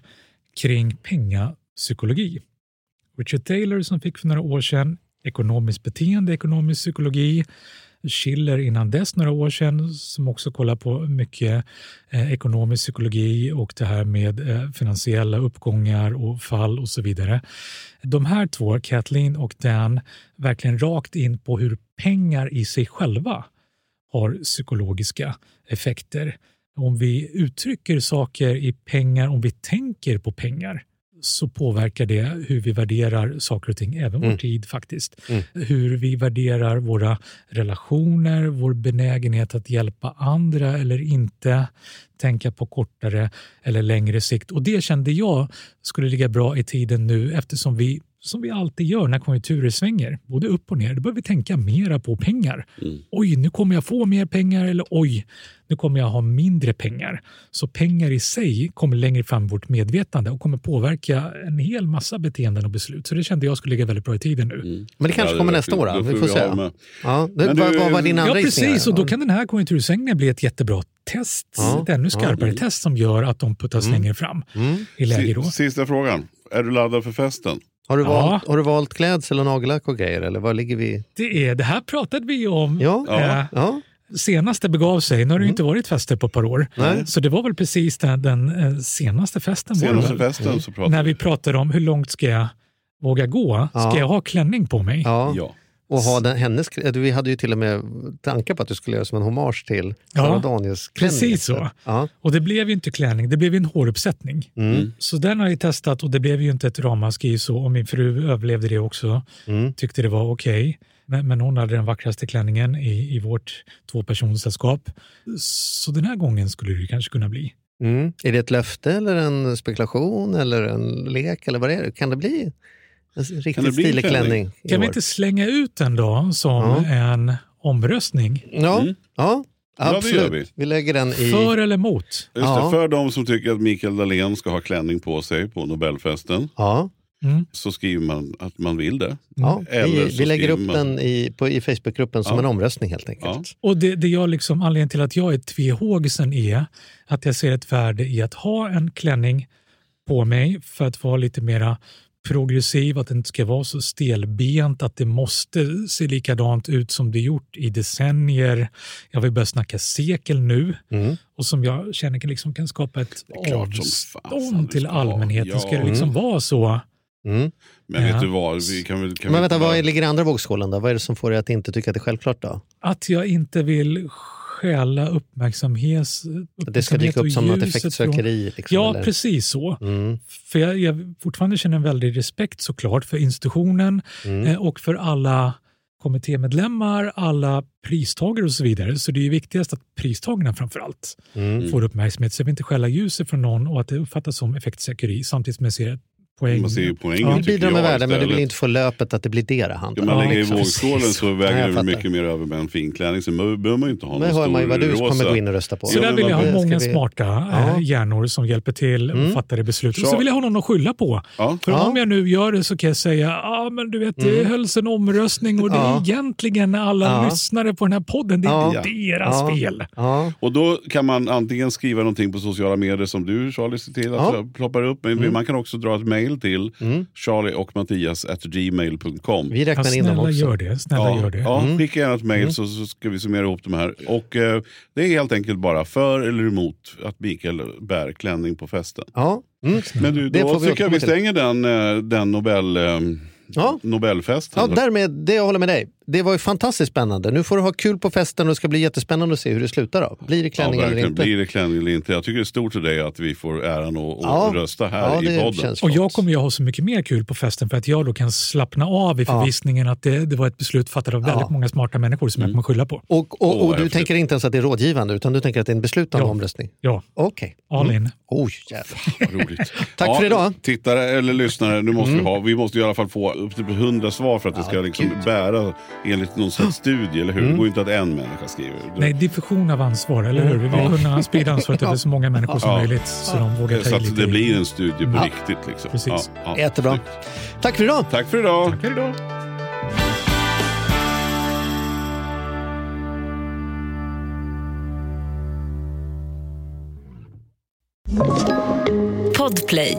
kring pengapsykologi. Richard Taylor som fick för några år sedan ekonomiskt beteende, ekonomisk psykologi. Schiller innan dess, några år sedan, som också kollar på mycket eh, ekonomisk psykologi och det här med eh, finansiella uppgångar och fall och så vidare. De här två, Kathleen och Dan, verkligen rakt in på hur pengar i sig själva har psykologiska effekter. Om vi uttrycker saker i pengar, om vi tänker på pengar, så påverkar det hur vi värderar saker och ting, även vår tid faktiskt. Hur vi värderar våra relationer, vår benägenhet att hjälpa andra eller inte, tänka på kortare eller längre sikt. Och det kände jag skulle ligga bra i tiden nu eftersom vi som vi alltid gör när konjunkturer svänger, både upp och ner, då bör vi tänka mera på pengar. Oj, nu kommer jag få mer pengar eller oj, nu kommer jag ha mindre pengar. Så pengar i sig kommer längre fram i vårt medvetande och kommer påverka en hel massa beteenden och beslut. Så det kände jag skulle ligga väldigt bra i tiden nu. Men det kanske Ja, kommer det- nästa år. då. Vi får se. Ja, vad, du- vad var din Ja, andra gissning? precis. Och då Ja. kan den här konjunktursvängningen bli ett jättebra test. Ja, Ett ännu skarpare Mm. test som gör att de puttas längre fram i läge då. Si- Sista frågan. Är du laddad för festen? Har, du Ja. valt, har du valt klädsel och nagellack och grejer? Eller var ligger vi? Det, är, det här pratade vi om Ja, eh, ja. senast det begav sig. Nu har det ju inte varit fester på ett par år. Nej. Så det var väl precis den, den eh, senaste festen. Senaste väl? festen så pratade När vi pratade om hur långt ska jag våga gå? Ska Ja. jag ha klänning på mig? ja. Ja. Och ha den, hennes, vi hade ju till och med tankar på att du skulle göra som en hommage till Ja, Sara Daniels klänning. precis så. Ja. Och det blev ju inte klänning, det blev en håruppsättning. Mm. Så den har jag testat och det blev ju inte ett ramaskri så. Och min fru överlevde det också. Mm. Tyckte det var okej. Men, men hon hade den vackraste klänningen i, i vårt tvåpersonssällskap. Så den här gången skulle det kanske kunna bli. Mm. Är det ett löfte eller en spekulation eller en lek? eller vad är det? Kan det bli riktigt bli en stilig klänning? Kan vi inte slänga ut den då som Ja. en omröstning? Ja, Mm. ja absolut. vi. vi. lägger den i... För eller emot? Just Ja. det, för de som tycker att Mikael Dahlén ska ha klänning på sig på Nobelfesten Ja, Mm. så skriver man att man vill det. ja. Eller Vi, vi lägger upp man- den i, på, i Facebookgruppen som Ja. en omröstning helt enkelt. Och det, det jag liksom, anledningen till att jag är tvehågsen är att jag ser ett värde i att ha en klänning på mig för att vara lite mera progressiv, att det inte ska vara så stelbent, att det måste se likadant ut som det gjort i decennier. Jag vill börja snacka sekel nu Mm. och som jag känner kan, liksom, kan skapa ett avstånd till ska allmänheten. Ska Ja. det liksom vara så? Mm. Men Ja. vet du vad, vi kan väl... Kan Men vänta, inte vad bara- ligger i andra vågskålen då? Vad är det som får dig att inte tycka att det är självklart då? Att jag inte vill stjäla uppmärksamhet. Att det ska dyka upp som något effektsökeri? Liksom, Ja, eller? precis så. Mm. För jag, jag fortfarande känner en väldig respekt såklart för institutionen Mm. eh, och för alla kommittémedlemmar, alla pristagare och så vidare. Så det är ju viktigast att pristagarna framför allt Mm. får uppmärksamhet. Så jag vill inte stjäla ljuset från någon och att det uppfattas som effektsökeri samtidigt som jag ser poäng. Man ser ju poängen Ja, bidrar med värde, men du vill inte få löpet att det blir det det handlar Om man. Ja, lägger i exakt. vågskålen så Ja, väger det mycket mer över med en fin klänning. Så behöver man ju inte ha någon hör man ju stor vad du rosa. kommer gå in och rösta på. Så Ja, där vill jag ha många vi- smarta Ja. eh, hjärnor som hjälper till och Mm. fattar det beslutet. Så- Så vill jag ha någon att skylla på. Ja. För Ja. om jag nu gör det så kan jag säga ah, men du vet, det Mm. hölls en omröstning och det är Ja. egentligen alla Ja. lyssnare på den här podden, det är Ja. inte deras Ja. fel. Ja. Och då kan man antingen skriva någonting på sociala medier som du Charlie ser till att Ja. ploppar upp. Men man kan också dra ett mejl mail till charlie och Mattias at gmail.com. Vi Ja, räknar in dem snälla också. gör det. Snälla Ja, gör det. ja Mm. skicka gärna ett mail så, så ska vi summera ihop de här. Och eh, Det är helt enkelt bara för eller emot att Mikael bär klänning på festen. Ja. Mm. Men du, då tycker jag vi stänger den, eh, den Nobel, eh, Ja. Nobelfesten. Ja, därmed, det jag håller med dig. Det var ju fantastiskt spännande. Nu får du ha kul på festen och det ska bli jättespännande att se hur det slutar. Då. Blir det klänning eller verkligen. inte? Blir det klänning eller inte? Jag tycker det är stort till dig att vi får äran att, Ja. rösta här Ja, i podden. Och jag kommer ju ha så mycket mer kul på festen för att jag då kan slappna av i förvissningen att det, det var ett beslut fattat av väldigt Ja. många smarta människor som jag kommer skylla på. Och, och, och vad du häftigt. tänker inte ens att det är rådgivande utan du tänker att det är en beslutande Ja. omröstning? Ja, Okej. all in. Oj, jävlar. Roligt. Tack för idag. Tittare eller lyssnare, nu måste vi ha, vi måste i alla fall få upp till 100 svar för att det ska liksom bära enligt någon slags studie, eller hur? Det går inte att en människa skriver. Nej, diffusion av ansvar, eller hur? Vi vill kunna sprida ansvaret över så många människor som Ja. möjligt så de vågar ta Så att det blir en studie på Ja. riktigt. Liksom. Precis. Ja, ja. Jättebra. Tack för idag. Tack för idag. Tackar idag. Podplay.